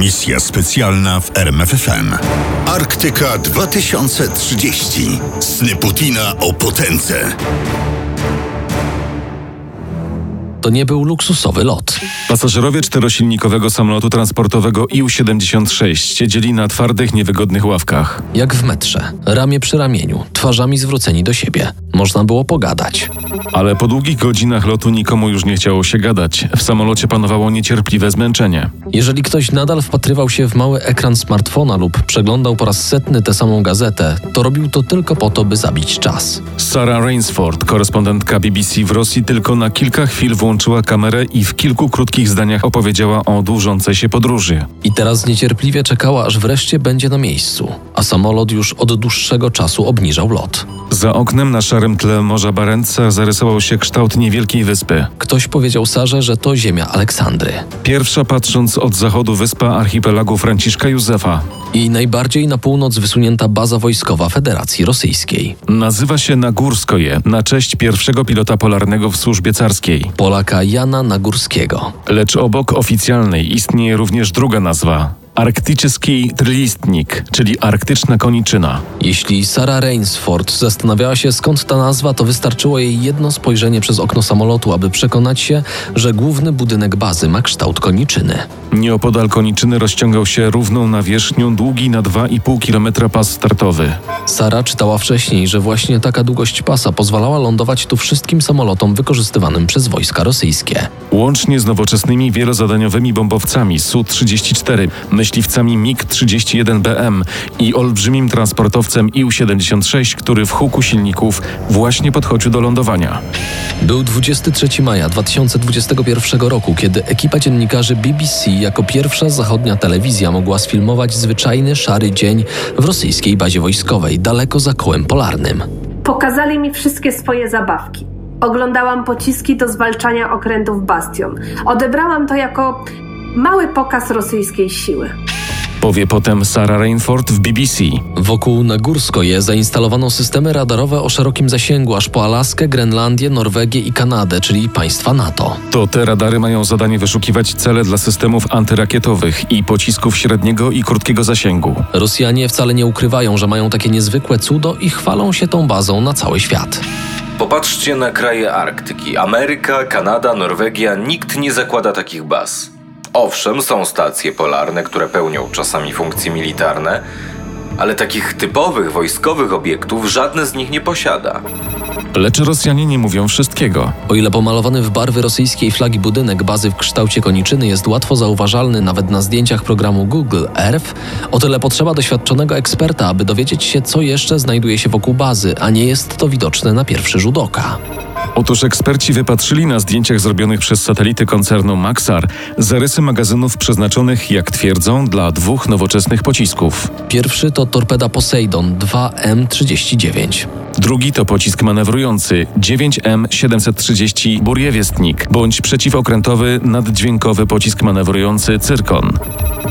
Misja specjalna w RMFFM. Arktyka 2030. Sny Putina o potędze. To nie był luksusowy lot. Pasażerowie czterosilnikowego samolotu transportowego IU-76 siedzieli na twardych, niewygodnych ławkach. Jak w metrze, ramię przy ramieniu, twarzami zwróceni do siebie. Można było pogadać. Ale po długich godzinach lotu nikomu już nie chciało się gadać. W samolocie panowało niecierpliwe zmęczenie. Jeżeli ktoś nadal wpatrywał się w mały ekran smartfona lub przeglądał po raz setny tę samą gazetę, to robił to tylko po to, by zabić czas. Sarah Rainsford, korespondentka BBC w Rosji, tylko na kilka chwil włączyła kamerę i w kilku krótkich zdaniach opowiedziała o dłużącej się podróży. I teraz niecierpliwie czekała, aż wreszcie będzie na miejscu, a samolot już od dłuższego czasu obniżał lot. Za oknem na szarym tle Morza Barentsa zarysował się kształt niewielkiej wyspy. Ktoś powiedział Sarze, że to ziemia Aleksandry. Pierwsza patrząc od zachodu wyspa archipelagu Franciszka Józefa. I najbardziej na północ wysunięta baza wojskowa Federacji Rosyjskiej. Nazywa się Nagórskoje, na cześć pierwszego pilota polarnego w służbie carskiej. Polaka Jana Nagórskiego. Lecz obok oficjalnej istnieje również druga nazwa. Arktyczny trylistnik, czyli arktyczna koniczyna. Jeśli Sarah Rainsford zastanawiała się skąd ta nazwa, to wystarczyło jej jedno spojrzenie przez okno samolotu, aby przekonać się, że główny budynek bazy ma kształt koniczyny. Nieopodal koniczyny rozciągał się równą nawierzchnią długi na 2,5 km pas startowy. Sara czytała wcześniej, że właśnie taka długość pasa pozwalała lądować tu wszystkim samolotom wykorzystywanym przez wojska rosyjskie. Łącznie z nowoczesnymi wielozadaniowymi bombowcami Su-34, myśliwcami MiG-31BM i olbrzymim transportowcem IU-76, który w huku silników właśnie podchodził do lądowania. Był 23 maja 2021 roku, kiedy ekipa dziennikarzy BBC jako pierwsza zachodnia telewizja mogła sfilmować zwyczajny szary dzień w rosyjskiej bazie wojskowej, daleko za kołem polarnym. Pokazali mi wszystkie swoje zabawki. Oglądałam pociski do zwalczania okrętów Bastion. Odebrałam to jako mały pokaz rosyjskiej siły. Powie potem Sarah Rainford w BBC. Wokół Nagórskoje zainstalowano systemy radarowe o szerokim zasięgu aż po Alaskę, Grenlandię, Norwegię i Kanadę, czyli państwa NATO. To te radary mają zadanie wyszukiwać cele dla systemów antyrakietowych i pocisków średniego i krótkiego zasięgu. Rosjanie wcale nie ukrywają, że mają takie niezwykłe cudo i chwalą się tą bazą na cały świat. Popatrzcie na kraje Arktyki. Ameryka, Kanada, Norwegia. Nikt nie zakłada takich baz. Owszem, są stacje polarne, które pełnią czasami funkcje militarne, ale takich typowych wojskowych obiektów żadne z nich nie posiada. Lecz Rosjanie nie mówią wszystkiego. O ile pomalowany w barwy rosyjskiej flagi budynek bazy w kształcie koniczyny jest łatwo zauważalny nawet na zdjęciach programu Google Earth, o tyle potrzeba doświadczonego eksperta, aby dowiedzieć się, co jeszcze znajduje się wokół bazy, a nie jest to widoczne na pierwszy rzut oka. Otóż eksperci wypatrzyli na zdjęciach zrobionych przez satelity koncernu Maxar zarysy magazynów przeznaczonych, jak twierdzą, dla dwóch nowoczesnych pocisków. Pierwszy to torpeda Poseidon 2M39. Drugi to pocisk manewrujący 9M730 Burjewiestnik bądź przeciwokrętowy naddźwiękowy pocisk manewrujący Cyrkon.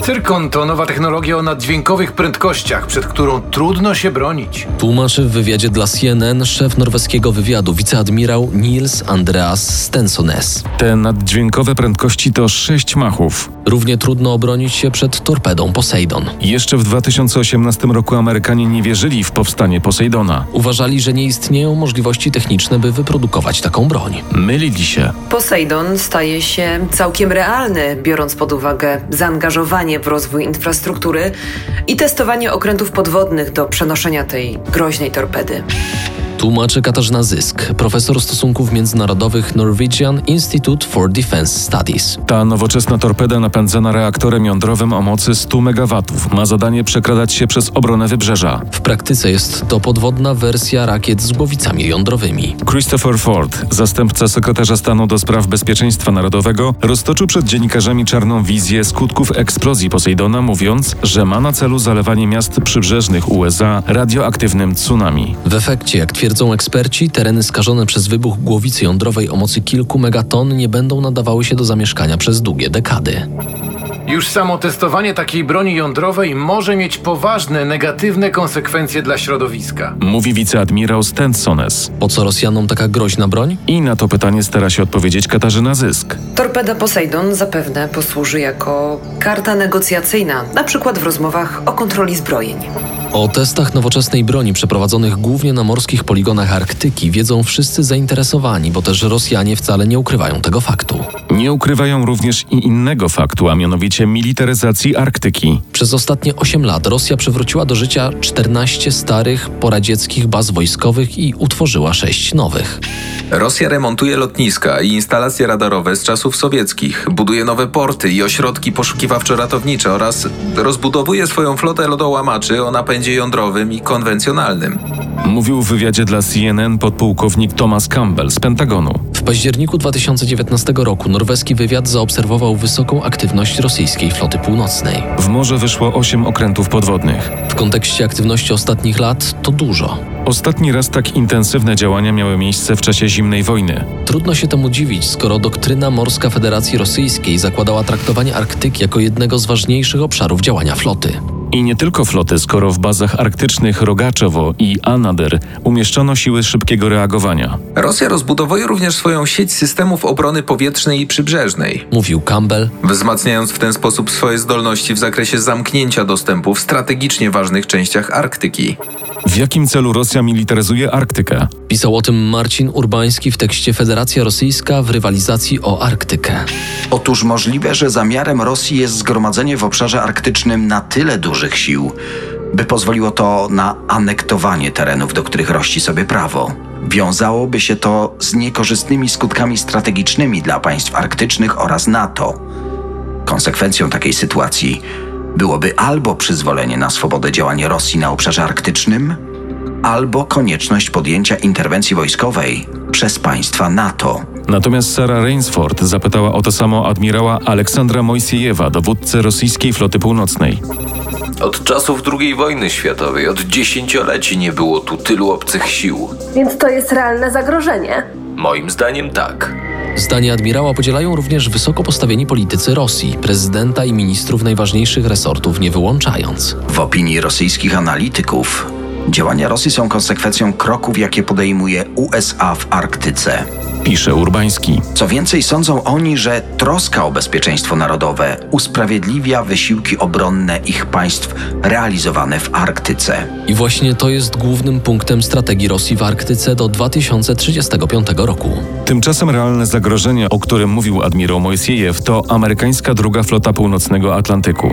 Cyrkon to nowa technologia o naddźwiękowych prędkościach, przed którą trudno się bronić. Tłumaczy w wywiadzie dla CNN szef norweskiego wywiadu wiceadmirał Niels Andreas Stensones. Te naddźwiękowe prędkości to 6 machów. Równie trudno obronić się przed torpedą Poseidon. Jeszcze w 2018 roku Amerykanie nie wierzyli w powstanie Poseidona. Uważali, że nie istnieją możliwości techniczne, by wyprodukować taką broń. Mylili się. Poseidon staje się całkiem realny, biorąc pod uwagę zaangażowanie w rozwój infrastruktury i testowanie okrętów podwodnych do przenoszenia tej groźnej torpedy. Tłumaczy Katarzyna Zysk, profesor stosunków międzynarodowych Norwegian Institute for Defense Studies. Ta nowoczesna torpeda napędzana reaktorem jądrowym o mocy 100 MW ma zadanie przekradać się przez obronę wybrzeża. W praktyce jest to podwodna wersja rakiet z głowicami jądrowymi. Christopher Ford, zastępca sekretarza stanu do spraw bezpieczeństwa narodowego, roztoczył przed dziennikarzami czarną wizję skutków eksplozji Poseidona, mówiąc, że ma na celu zalewanie miast przybrzeżnych USA radioaktywnym tsunami. W efekcie, jak twierdzą eksperci, tereny skażone przez wybuch głowicy jądrowej o mocy kilku megaton nie będą nadawały się do zamieszkania przez długie dekady. Już samo testowanie takiej broni jądrowej może mieć poważne negatywne konsekwencje dla środowiska. Mówi wiceadmirał Stensones. Po co Rosjanom taka groźna broń? I na to pytanie stara się odpowiedzieć Katarzyna Zysk. Torpeda Poseidon zapewne posłuży jako karta negocjacyjna, na przykład w rozmowach o kontroli zbrojeń. O testach nowoczesnej broni przeprowadzonych głównie na morskich poligonach Arktyki wiedzą wszyscy zainteresowani, bo też Rosjanie wcale nie ukrywają tego faktu. Nie ukrywają również i innego faktu, a mianowicie militaryzacji Arktyki. Przez ostatnie 8 lat Rosja przywróciła do życia 14 starych, poradzieckich baz wojskowych i utworzyła 6 nowych. Rosja remontuje lotniska i instalacje radarowe z czasów sowieckich, buduje nowe porty i ośrodki poszukiwawczo-ratownicze oraz rozbudowuje swoją flotę lodołamaczy o napędzie jądrowym i konwencjonalnym. Mówił w wywiadzie dla CNN podpułkownik Thomas Campbell z Pentagonu. W październiku 2019 roku norweski wywiad zaobserwował wysoką aktywność rosyjskiej floty północnej. W morze wyszło 8 okrętów podwodnych. W kontekście aktywności ostatnich lat to dużo. Ostatni raz tak intensywne działania miały miejsce w czasie zimnej wojny. Trudno się temu dziwić, skoro doktryna morska Federacji Rosyjskiej zakładała traktowanie Arktyki jako jednego z ważniejszych obszarów działania floty. I nie tylko floty, skoro w bazach arktycznych Rogaczowo i Anadyr umieszczono siły szybkiego reagowania. Rosja rozbudowuje również swoją sieć systemów obrony powietrznej i przybrzeżnej, Mówił Campbell, wzmacniając w ten sposób swoje zdolności w zakresie zamknięcia dostępu w strategicznie ważnych częściach Arktyki. W jakim celu Rosja militaryzuje Arktykę? pisał o tym Marcin Urbański w tekście Federacja Rosyjska w rywalizacji o Arktykę. Otóż możliwe, że zamiarem Rosji jest zgromadzenie w obszarze arktycznym na tyle dużych sił, by pozwoliło to na anektowanie terenów, do których rości sobie prawo. Wiązałoby się to z niekorzystnymi skutkami strategicznymi dla państw arktycznych oraz NATO. Konsekwencją takiej sytuacji byłoby albo przyzwolenie na swobodę działania Rosji na obszarze arktycznym, albo konieczność podjęcia interwencji wojskowej przez państwa NATO. Natomiast Sara Rainsford zapytała o to samo admirała Aleksandra Mojsiejewa, dowódcę rosyjskiej floty północnej. Od czasów II wojny światowej, od dziesięcioleci nie było tu tylu obcych sił. Więc to jest realne zagrożenie. Moim zdaniem tak. Zdanie admirała podzielają również wysoko postawieni politycy Rosji, prezydenta i ministrów najważniejszych resortów nie wyłączając. W opinii rosyjskich analityków, działania Rosji są konsekwencją kroków, jakie podejmuje USA w Arktyce. Pisze Urbański. Co więcej, sądzą oni, że troska o bezpieczeństwo narodowe usprawiedliwia wysiłki obronne ich państw realizowane w Arktyce. I właśnie to jest głównym punktem strategii Rosji w Arktyce do 2035 roku. Tymczasem realne zagrożenie, o którym mówił admirał Mojsiejew, to amerykańska druga flota północnego Atlantyku.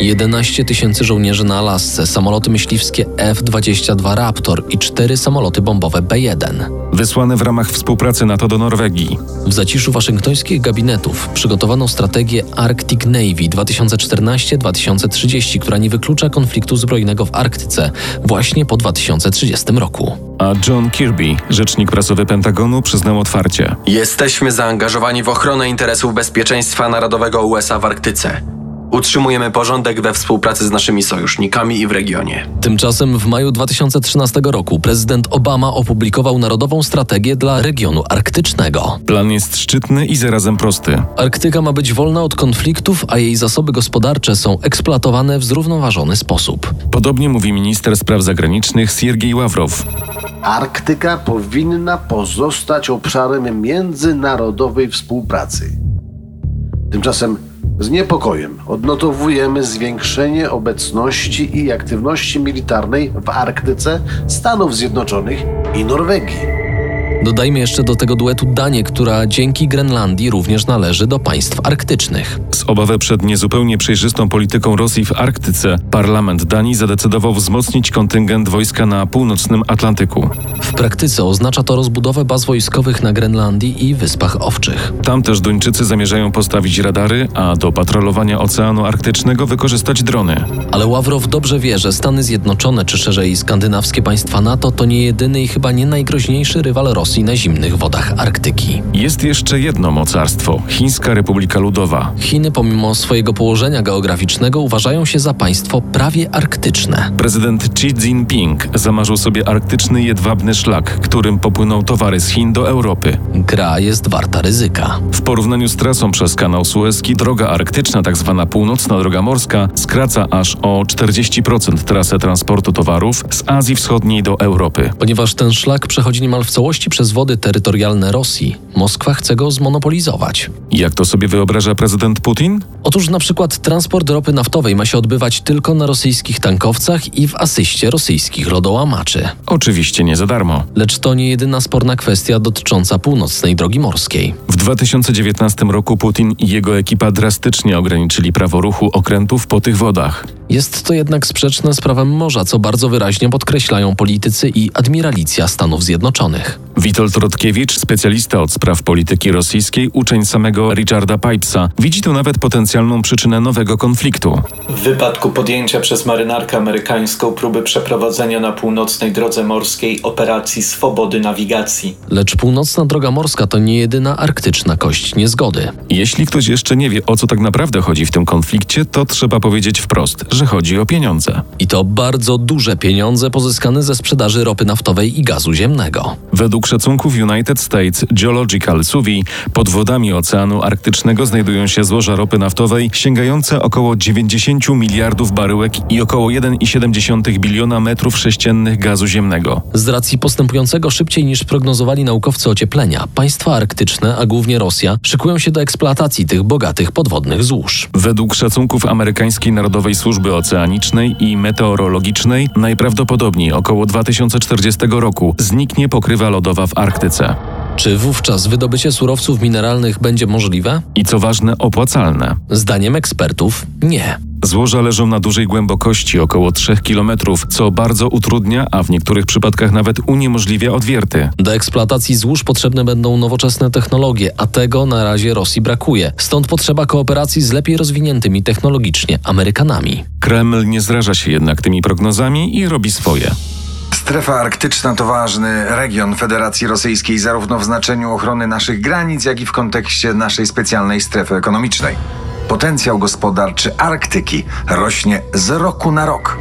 11 tysięcy żołnierzy na Alasce, samoloty myśliwskie F-22 Raptor i cztery samoloty bombowe B-1. Wysłane w ramach współpracy NATO do Norwegii. W zaciszu waszyngtońskich gabinetów przygotowano strategię Arctic Navy 2014-2030, która nie wyklucza konfliktu zbrojnego w Arktyce właśnie po 2030 roku. A John Kirby, rzecznik prasowy Pentagonu, przyznał otwarcie. Jesteśmy zaangażowani w ochronę interesów bezpieczeństwa narodowego USA w Arktyce. Utrzymujemy porządek we współpracy z naszymi sojusznikami i w regionie. Tymczasem w maju 2013 roku prezydent Obama opublikował Narodową Strategię dla regionu arktycznego. Plan jest szczytny i zarazem prosty. Arktyka ma być wolna od konfliktów, a jej zasoby gospodarcze są eksploatowane w zrównoważony sposób. Podobnie mówi minister spraw zagranicznych Siergiej Ławrow. Arktyka powinna pozostać obszarem międzynarodowej współpracy. Tymczasem z niepokojem odnotowujemy zwiększenie obecności i aktywności militarnej w Arktyce Stanów Zjednoczonych i Norwegii. Dodajmy jeszcze do tego duetu Danię, która dzięki Grenlandii również należy do państw arktycznych. Z obawy przed niezupełnie przejrzystą polityką Rosji w Arktyce, parlament Danii zadecydował wzmocnić kontyngent wojska na północnym Atlantyku. W praktyce oznacza to rozbudowę baz wojskowych na Grenlandii i Wyspach Owczych. Tam też Duńczycy zamierzają postawić radary, a do patrolowania Oceanu Arktycznego wykorzystać drony. Ale Ławrow dobrze wie, że Stany Zjednoczone, czy szerzej skandynawskie państwa NATO, to nie jedyny i chyba nie najgroźniejszy rywal Rosji Rosji na zimnych wodach Arktyki. Jest jeszcze jedno mocarstwo Chińska Republika Ludowa. Chiny, pomimo swojego położenia geograficznego, uważają się za państwo prawie arktyczne. Prezydent Xi Jinping zamarzył sobie arktyczny jedwabny szlak, którym popłyną towary z Chin do Europy. Gra jest warta ryzyka. W porównaniu z trasą przez kanał Suezki, droga arktyczna, tzw. północna droga morska, skraca aż o 40% trasę transportu towarów z Azji Wschodniej do Europy. Ponieważ ten szlak przechodzi niemal w całości przez wody terytorialne Rosji, Moskwa chce go zmonopolizować. Jak to sobie wyobraża prezydent Putin? Otóż na przykład transport ropy naftowej ma się odbywać tylko na rosyjskich tankowcach i w asyście rosyjskich lodołamaczy. Oczywiście nie za darmo. Lecz to nie jedyna sporna kwestia dotycząca północnej drogi morskiej. W 2019 roku Putin i jego ekipa drastycznie ograniczyli prawo ruchu okrętów po tych wodach. Jest to jednak sprzeczne z prawem morza, co bardzo wyraźnie podkreślają politycy i admiralicja Stanów Zjednoczonych. Witold Rotkiewicz, specjalista od spraw polityki rosyjskiej, uczeń samego Richarda Pipesa, widzi tu nawet potencjalną przyczynę nowego konfliktu. W wypadku podjęcia przez marynarkę amerykańską próby przeprowadzenia na północnej drodze morskiej operacji swobody nawigacji. Lecz północna droga morska to nie jedyna arktyczna kość niezgody. Jeśli ktoś jeszcze nie wie, o co tak naprawdę chodzi w tym konflikcie, to trzeba powiedzieć wprost, że chodzi o pieniądze. I to bardzo duże pieniądze pozyskane ze sprzedaży ropy naftowej i gazu ziemnego. Według szacunków United States Geological Survey pod wodami Oceanu Arktycznego znajdują się złoża ropy naftowej sięgające około 90 miliardów baryłek i około 1,7 biliona metrów sześciennych gazu ziemnego. Z racji postępującego szybciej niż prognozowali naukowcy ocieplenia, państwa arktyczne, a głównie Rosja, szykują się do eksploatacji tych bogatych podwodnych złóż. Według szacunków amerykańskiej Narodowej Służby Oceanicznej i Meteorologicznej najprawdopodobniej około 2040 roku zniknie pokrywa lodowa w Arktyce. Czy wówczas wydobycie surowców mineralnych będzie możliwe? I co ważne, opłacalne. Zdaniem ekspertów nie. Złoża leżą na dużej głębokości, około 3 km, co bardzo utrudnia, a w niektórych przypadkach nawet uniemożliwia odwierty. Do eksploatacji złóż potrzebne będą nowoczesne technologie, a tego na razie Rosji brakuje. Stąd potrzeba kooperacji z lepiej rozwiniętymi technologicznie Amerykanami. Kreml nie zraża się jednak tymi prognozami i robi swoje. Strefa arktyczna to ważny region Federacji Rosyjskiej, zarówno w znaczeniu ochrony naszych granic, jak i w kontekście naszej specjalnej strefy ekonomicznej. Potencjał gospodarczy Arktyki rośnie z roku na rok.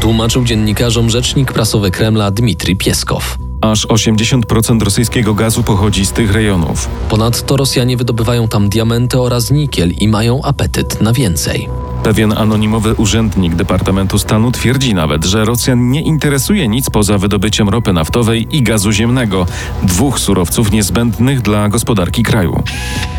Tłumaczył dziennikarzom rzecznik prasowy Kremla Dmitrij Pieskow. Aż 80% rosyjskiego gazu pochodzi z tych rejonów. Ponadto Rosjanie wydobywają tam diamenty oraz nikiel i mają apetyt na więcej. Pewien anonimowy urzędnik Departamentu Stanu twierdzi nawet, że Rosjan nie interesuje nic poza wydobyciem ropy naftowej i gazu ziemnego, dwóch surowców niezbędnych dla gospodarki kraju.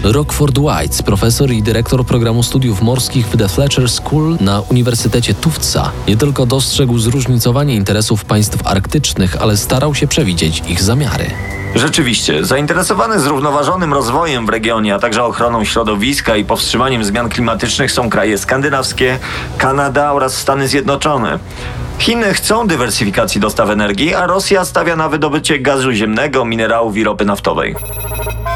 Rockford White, profesor i dyrektor programu studiów morskich w The Fletcher School na Uniwersytecie Tufca, nie tylko dostrzegł zróżnicowanie interesów państw arktycznych, ale starał się przewidzieć ich zamiary. Rzeczywiście, zainteresowane zrównoważonym rozwojem w regionie, a także ochroną środowiska i powstrzymaniem zmian klimatycznych są kraje skandynawskie, Kanada oraz Stany Zjednoczone. Chiny chcą dywersyfikacji dostaw energii, a Rosja stawia na wydobycie gazu ziemnego, minerałów i ropy naftowej.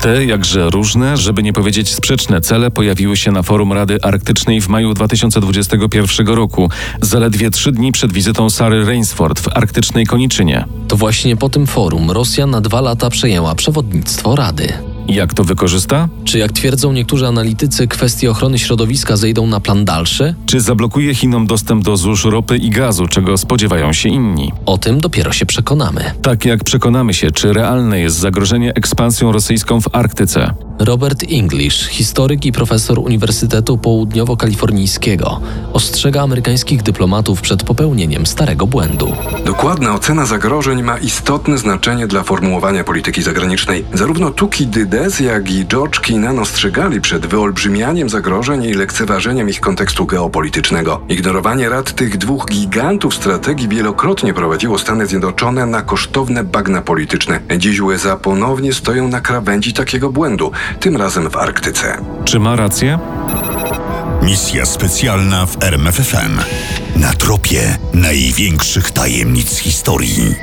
Te jakże różne, żeby nie powiedzieć sprzeczne cele pojawiły się na forum Rady Arktycznej w maju 2021 roku, zaledwie trzy dni przed wizytą Sary Rainsford w arktycznej Koniczynie. To właśnie po tym forum Rosja na dwa lata przejęła przewodnictwo Rady. Jak to wykorzysta? Czy jak twierdzą niektórzy analitycy, kwestie ochrony środowiska zejdą na plan dalszy? Czy zablokuje Chinom dostęp do złóż ropy i gazu, czego spodziewają się inni? O tym dopiero się przekonamy. Tak jak przekonamy się, czy realne jest zagrożenie ekspansją rosyjską w Arktyce. Robert English, historyk i profesor Uniwersytetu Południowo-Kalifornijskiego, ostrzega amerykańskich dyplomatów przed popełnieniem starego błędu. Dokładna ocena zagrożeń ma istotne znaczenie dla formułowania polityki zagranicznej. Zarówno Tukidydes, jak i George Kennan ostrzegali przed wyolbrzymianiem zagrożeń i lekceważeniem ich kontekstu geopolitycznego. Ignorowanie rad tych dwóch gigantów strategii wielokrotnie prowadziło Stany Zjednoczone na kosztowne bagna polityczne. Dziś USA ponownie stoją na krawędzi takiego błędu, tym razem w Arktyce. Czy ma rację? Misja specjalna w RMFFM. Na tropie największych tajemnic historii.